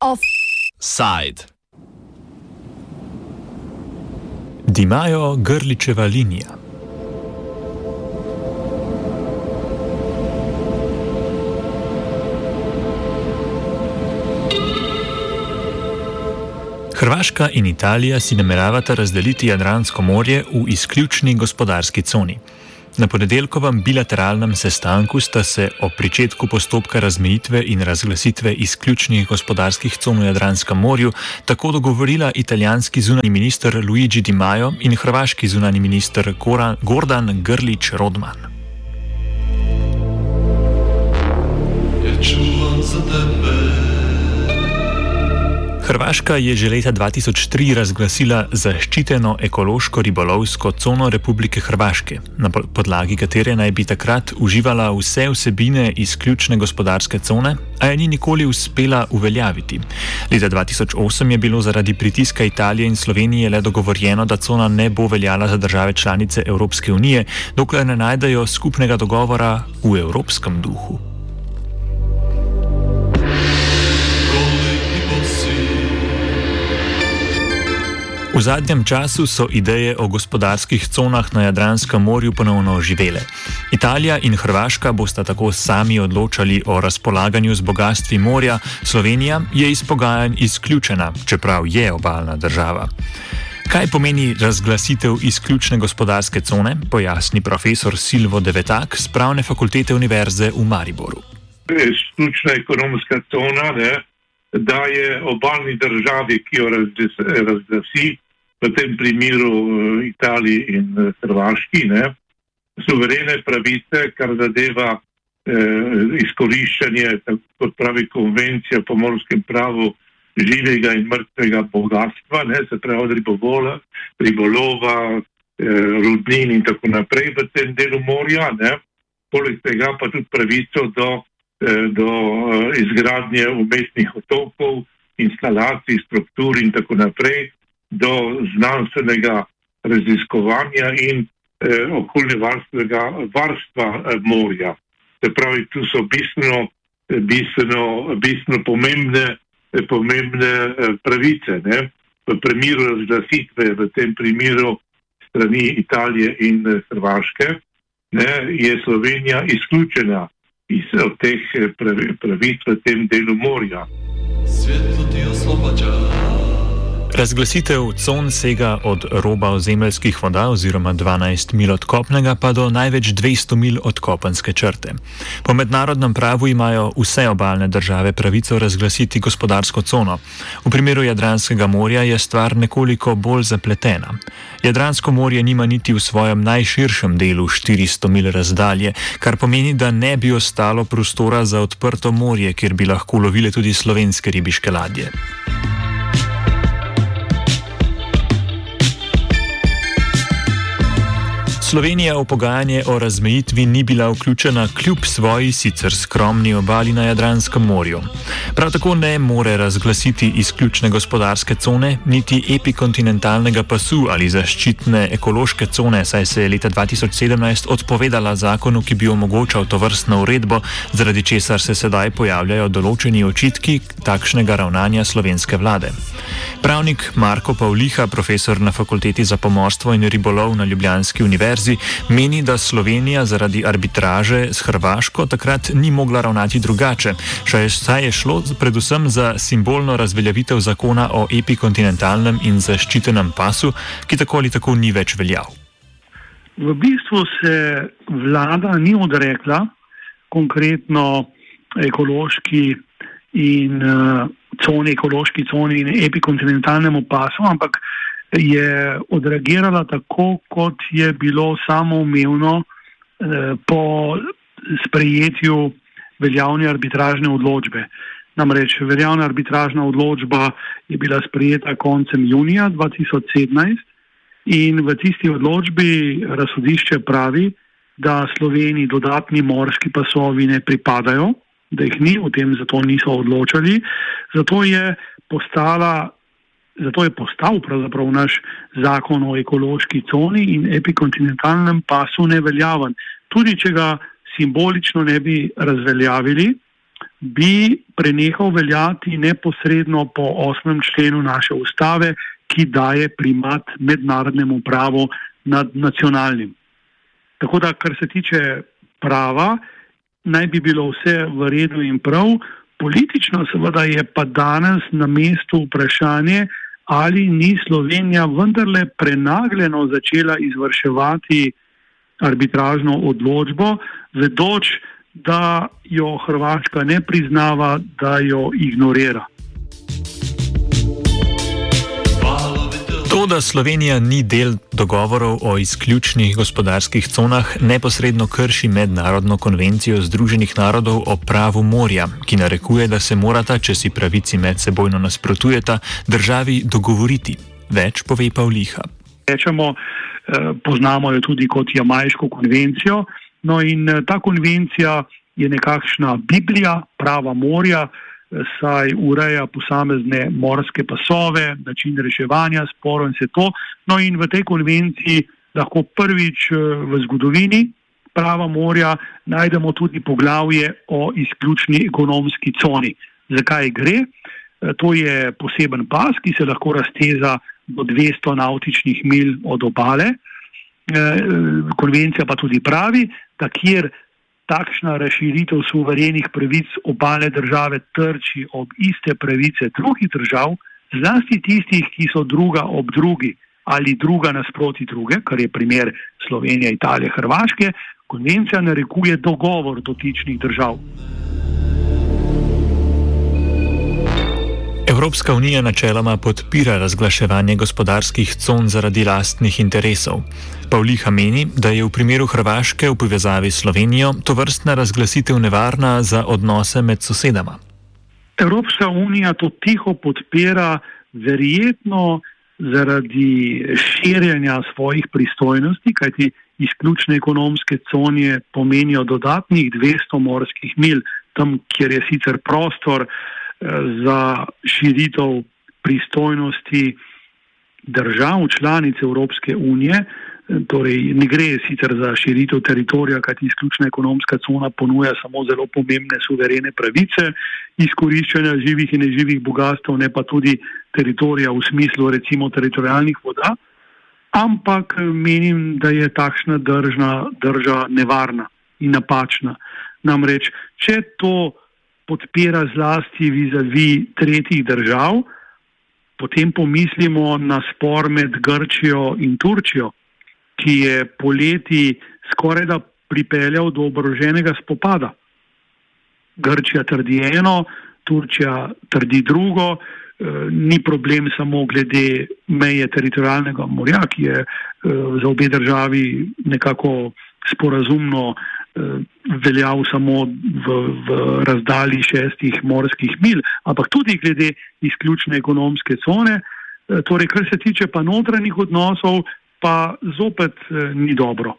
Offside. Dimajo Grličeva linija. Hrvaška in Italija si nameravata razdeliti Jadransko morje v izključni gospodarski coni. Na ponedeljkovem bilateralnem sestanku sta se o pričetku postopka razmejitve in razglasitve izključnih gospodarskih con v Jadranskem morju tako dogovorila italijanski zunani minister Luigi Di Maio in hrvaški zunani minister Gordan Grlič Rodman. Je čuvan za tebe. Hrvaška je že leta 2003 razglasila zaščiteno ekološko ribolovsko cono Republike Hrvaške, na podlagi katere naj bi takrat uživala vse vsebine izključne gospodarske cone, a je ni nikoli uspela uveljaviti. Leta 2008 je bilo zaradi pritiska Italije in Slovenije le dogovorjeno, da cona ne bo veljala za države članice Evropske unije, dokler ne najdejo skupnega dogovora v evropskem duhu. V zadnjem času so ideje o gospodarskih conah na Jadranskem morju ponovno oživele. Italija in Hrvaška bosta tako sami odločali o razpolaganju z bogatstvi morja, Slovenija je iz pogajanj izključena, čeprav je obaljna država. Kaj pomeni razglasitev izključne gospodarske cone, pojasni profesor Silvo Devetak z Pravne fakultete Univerze v Mariboru. Izključna ekonomska cona ne, daje obaljni državi, ki jo razglasi, v tem primeru eh, Italiji in eh, Hrvaški, ne, suverene pravice, kar zadeva eh, izkoriščanje, kot pravi konvencija o pomorskem pravu, živega in mrtvega bogatstva, ne, se pravi od ribovola, ribolova, eh, rudnin in tako naprej v tem delu morja, ne, poleg tega pa tudi pravico do, eh, do eh, izgradnje umestnih otokov, instalacij, struktur in tako naprej, do znanstvenega raziskovanja in eh, okoljevarstvenega varstva eh, morja. Se pravi, tu so bistveno, eh, bistveno, bistveno pomembne, eh, pomembne eh, pravice. Ne? V primeru razglasitve, v tem primeru strani Italije in Hrvaške, ne, je Slovenija izključena iz teh pravic v tem delu morja. Svetlo ti oslobađa. Razglasitev con sega od roba ozemeljskih voda oziroma 12 mil od kopnega pa do največ 200 mil od kopenske črte. Po mednarodnem pravu imajo vse obaljne države pravico razglasiti gospodarsko cono. V primeru Jadranskega morja je stvar nekoliko bolj zapletena. Jadransko morje nima niti v svojem najširšem delu 400 mil razdalje, kar pomeni, da ne bi ostalo prostora za odprto morje, kjer bi lahko lovile tudi slovenske ribiške ladje. Slovenija v pogajanje o razmejitvi ni bila vključena kljub svoji sicer skromni obali na Jadranskem morju. Prav tako ne more razglasiti izključne gospodarske cone, niti epikontinentalnega pasu ali zaščitne ekološke cone, saj se je leta 2017 odpovedala zakonu, ki bi omogočal to vrstno uredbo, zaradi česar se sedaj pojavljajo določeni očitki takšnega ravnanja slovenske vlade. Pravnik Marko Pavliha, profesor na Fakulteti za pomorstvo in ribolov na Ljubljanski univerzi, meni, da Slovenija zaradi arbitraže s Hrvaško takrat ni mogla ravnati drugače, saj je šlo predvsem za simbolno razveljavitev zakona o epikontinentalnem in zaščitenem pasu, ki tako ali tako ni več veljav. V bistvu se vlada ni odrekla konkretno ekološki in uh, coni, ekološki coni in epikontinentalnemu pasu, ampak je odreagirala tako, kot je bilo samoumevno eh, po sprejetju veljavne arbitražne odločbe. Namreč veljavna arbitražna odločba je bila sprejeta koncem junija 2017 in v tisti odločbi razsodišče pravi, da Sloveniji dodatni morski pasovi ne pripadajo, da jih ni, o tem zato niso odločali. Zato je postala zato je postal pravzaprav naš zakon o ekološki coni in epikontinentalnem pasu neveljaven. Tudi če ga simbolično ne bi razveljavili, bi prenehal veljati neposredno po osmem členu naše ustave, ki daje primat mednarodnemu pravu nad nacionalnim. Tako da, kar se tiče prava, naj bi bilo vse v redu in prav, politično seveda je pa danes na mestu vprašanje, ali ni Slovenija vendarle prenagljeno začela izvrševati arbitražno odločbo, vedoč, da jo Hrvaška ne priznava, da jo ignorira. To, da Slovenija ni del dogovorov o izključnih gospodarskih conah, neposredno krši mednarodno konvencijo Združenih narodov o pravu morja, ki narekuje, da se morata, če si pravici med sebojno nasprotujeta, državi dogovoriti. Več pove Pavliha. Rečemo, eh, poznamo jo tudi kot Jamajško konvencijo. No, in eh, ta konvencija je nekakšna Biblija prava morja saj ureja posamezne morske pasove, način reševanja sporov in vse to. No in v tej konvenciji lahko prvič eh, v zgodovini prava morja najdemo tudi poglavje o izključni ekonomski coni. Zakaj gre? Eh, to je poseben pas, ki se lahko razteza do 200 nautičnih mil od obale. Eh, konvencija pa tudi pravi, da kjer takšna razširitev suverenih pravic obale države trči ob iste pravice drugih držav, zlasti tistih, ki so druga ob drugi ali druga nasproti druge, kar je primer Slovenije, Italije, Hrvaške, konvencija narekuje dogovor dotičnih držav. Evropska unija načeloma podpira razglaševanje gospodarskih con zaradi lastnih interesov. Pavliha meni, da je v primeru Hrvaške v povezavi s Slovenijo to vrstna razglasitev nevarna za odnose med sosedama. Evropska unija to tiho podpira, verjetno zaradi širjenja svojih pristojnosti, kajti izključne ekonomske cone pomenijo dodatnih 200 morskih mil, tam, kjer je sicer prostor za širitev pristojnosti držav članic Evropske unije. Torej, ne gre sicer za širitev teritorija, kajti izključna ekonomska cona ponuja samo zelo pomembne suverene pravice izkoriščanja živih in neživih bogatstv, ne pa tudi teritorija v smislu recimo teritorijalnih voda. Ampak menim, da je takšna držna, drža nevarna in napačna. Namreč, če to podpira zlasti vizavi tretjih držav, potem pomislimo na spor med Grčijo in Turčijo, ki je poleti skoraj da pripeljal do oboroženega spopada. Grčija trdi eno, Turčija trdi drugo, e, ni problem samo glede meje teritorijalnega morja, ki je e, za obe državi nekako sporazumno Eh, veljal samo v, v razdalji šestih morskih mil, ampak tudi glede izključne ekonomske cone. Eh, torej, kar se tiče pa notranjih odnosov, pa zopet eh, ni dobro.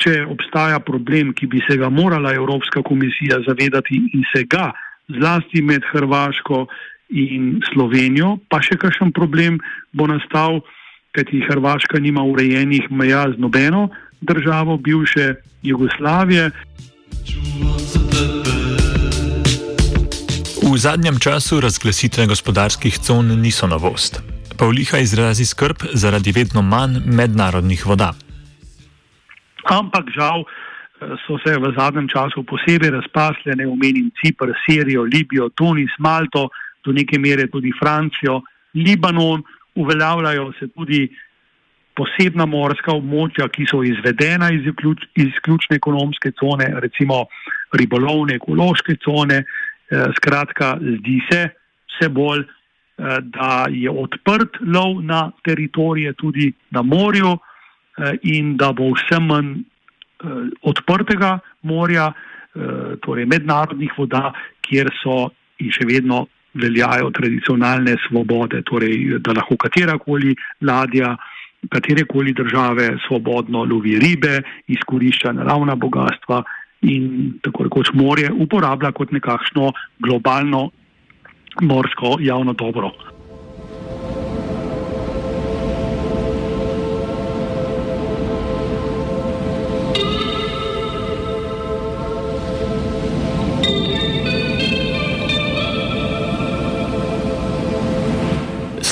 Če obstaja problem, ki bi se ga morala Evropska komisija zavedati in se ga, zlasti med Hrvaško in Slovenijo, pa še kakšen problem bo nastal, kajti Hrvaška nima urejenih meja z nobeno državo bivše Jugoslavije. V zadnjem času razglasitve gospodarskih con niso novost. Pavliha izrazi skrb zaradi vedno manj mednarodnih voda. Ampak žal eh, so se v zadnjem času posebej razpasle, ne omenim Cipr, Sirijo, Libijo, Tunis, Malto, do neke mere tudi Francijo, Libanon, uveljavljajo se tudi posebna morska območja, ki so izvedena iz izključne ekonomske cone, recimo ribolovne, ekološke cone. Eh, skratka, zdi se vse bolj, eh, da je odprt lov na teritorije tudi na morju eh, in da bo vse manj odprtega morja, torej mednarodnih voda, kjer so in še vedno veljajo tradicionalne svobode, torej da lahko katerakoli ladja katere koli države svobodno lovi ribe, izkorišča naravna bogatstva in tako rekoč morje uporablja kot nekakšno globalno morsko javno dobro.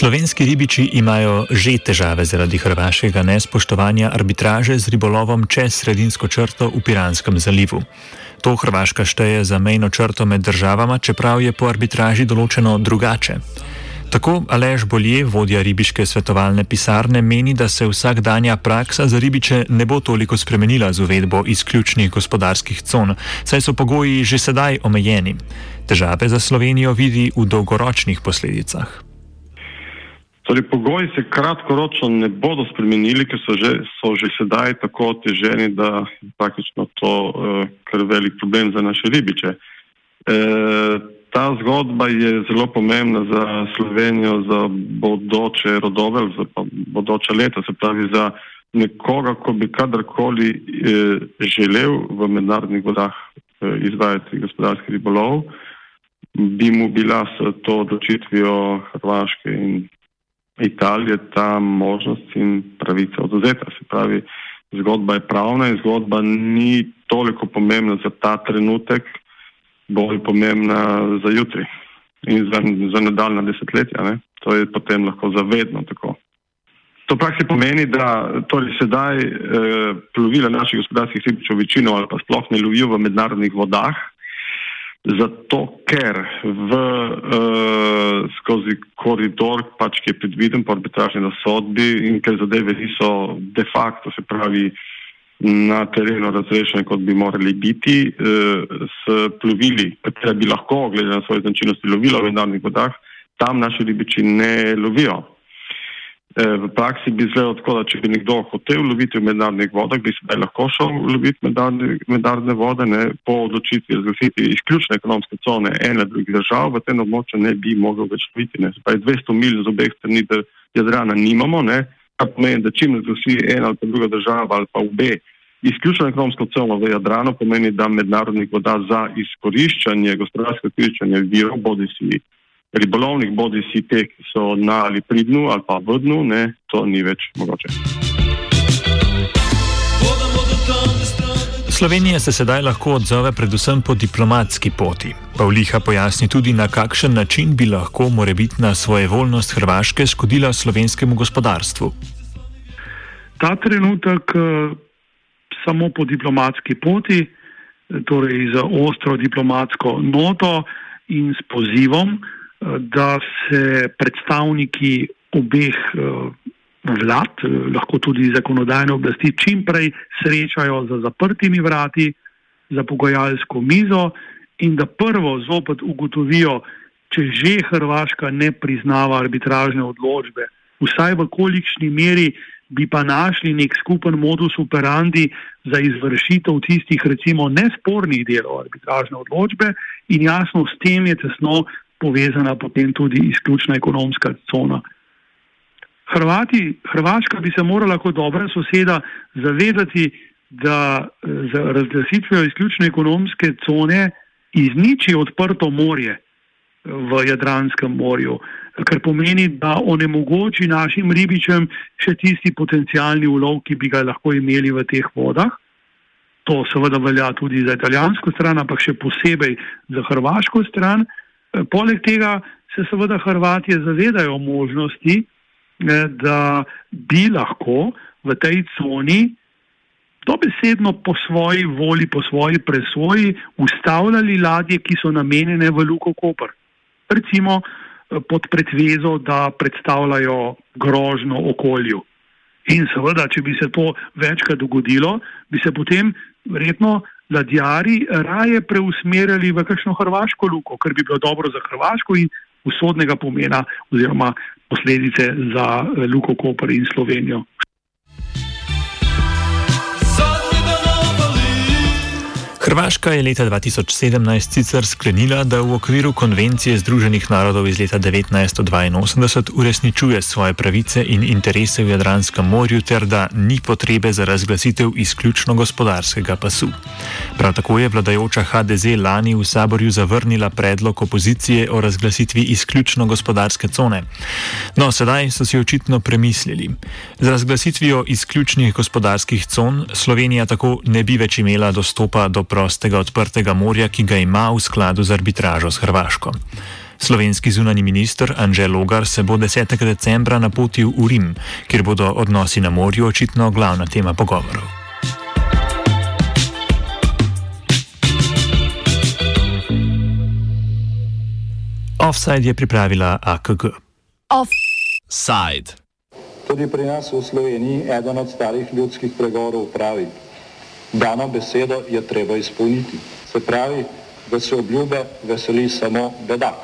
Slovenski ribiči imajo že težave zaradi hrvaškega nespoštovanja arbitraže z ribolovom čez sredinsko črto v Piranskem zalivu. To Hrvaška šteje za mejno črto med državama, čeprav je po arbitraži določeno drugače. Tako Alež Bolje, vodja ribiške svetovalne pisarne, meni, da se vsakdanja praksa za ribiče ne bo toliko spremenila z uvedbo izključnih gospodarskih con, saj so pogoji že sedaj omejeni. Težave za Slovenijo vidi v dolgoročnih posledicah. Torej, pogoji se kratkoročno ne bodo spremenili, ker so že, so že sedaj tako oteženi, da je praktično to uh, kar velik problem za naše ribiče. Uh, ta zgodba je zelo pomembna za Slovenijo, za bodoče rodove, za bodoče leta, se pravi za nekoga, ko bi kadarkoli eh, želel v mednarodnih vodah eh, izvajati gospodarski ribolov, bi mu bila s to odločitvijo Hrvaške in Italije ta možnost in pravica oduzeta. Se pravi, zgodba je pravna in zgodba ni toliko pomembna za ta trenutek, bolj pomembna za jutri in za, za nadaljna desetletja. Ne? To je potem lahko zavedno tako. To praksi pomeni, da torej sedaj eh, plovila naših gospodarskih ribičev večino ali pa sploh ne lovijo v mednarodnih vodah, zato ker v, eh, skozi koridor, pač, ki je predviden po arbitražni nasodbi in ker zadeve niso de facto, se pravi, na terenu razrešene, kot bi morali biti, eh, s plovili, katera bi lahko, glede na svoje značilnosti, lovila v mednarodnih vodah, tam naši ribiči ne lovijo. Eh, v praksi bi izgledalo tako, da če bi nekdo hotel loviti v mednarodnih vodah, bi sedaj lahko šel loviti mednarodne vode, ne, po odločitvi razglasiti izključne ekonomske cone ene drugih držav, v tem območju ne bi mogel več loviti. Se pravi, 200 mil z obeh strani Jadrana nimamo, ne, kar pomeni, da čim razglasi ena ali pa druga država ali pa obe Izključno ekonomsko celo v Jadranu pomeni, da mednarodnih voda za izkoriščanje, gospodarsko izkoriščanje virov, bodi si ribolovnih, bodi si te, ki so na ali pri dnu ali pa v dnu, ne, to ni več mogoče. Slovenija se sedaj lahko odzove predvsem po diplomatski poti. Pavliha pojasni tudi, na kakšen način bi lahko morebitna svojevoljnost Hrvaške škodila slovenskemu gospodarstvu. Ta trenutek samo po diplomatski poti, torej z ostro diplomatsko noto in s pozivom, da se predstavniki obeh vlad, lahko tudi zakonodajne oblasti, čim prej srečajo za zaprtimi vrati, za pogojalsko mizo in da prvo zopet ugotovijo, če že Hrvaška ne priznava arbitražne odločbe, vsaj v kolikšni meri bi pa našli nek skupen modus operandi za izvršitev tistih, recimo, nespornih delov arbitražne odločbe, in jasno, s tem je tesno povezana potem tudi izključna ekonomska cona. Hrvati, Hrvaška bi se morala kot dobra soseda zavedati, da z razglasitvijo izključne ekonomske cone izniči odprto morje v Jadranskem morju kar pomeni, da onemogoči našim ribičem še tisti potencijalni ulov, ki bi ga lahko imeli v teh vodah. To seveda velja tudi za italijansko stran, ampak še posebej za hrvaško stran. E, poleg tega se seveda Hrvatije zavedajo možnosti, da bi lahko v tej coni dobesedno po svoji volji, po svoji presoji ustavljali ladje, ki so namenjene v Luko Koper. Recimo, pod pretvezo, da predstavljajo grožno okolju. In seveda, če bi se to večkrat dogodilo, bi se potem verjetno ladjari raje preusmerjali v kakšno hrvaško luko, kar bi bilo dobro za Hrvaško in usodnega pomena oziroma posledice za Luko Koper in Slovenijo. Hrvaška je leta 2017 sicer sklenila, da v okviru konvencije Združenih narodov iz leta 1982 uresničuje svoje pravice in interese v Jadranskem morju ter da ni potrebe za razglasitev izključno gospodarskega pasu. Prav tako je vladajoča HDZ lani v saborju zavrnila predlog opozicije o razglasitvi izključno gospodarske cone. No, sedaj so si očitno premislili. Z razglasitvijo izključnih gospodarskih con Slovenija tako ne bi več imela dostopa do prostega odprtega morja, ki ga ima v skladu z arbitražo s Hrvaško. Slovenski zunani minister Anžel Logar se bo 10. decembra napotil v Rim, kjer bodo odnosi na morju očitno glavna tema pogovorov. Offside je pripravila AKG. Offside. Tudi pri nas v Sloveniji eden od starih ljudskih pregovorov pravi: Dano besedo je treba izpolniti. Se pravi, da se obljube veseli samo bedak.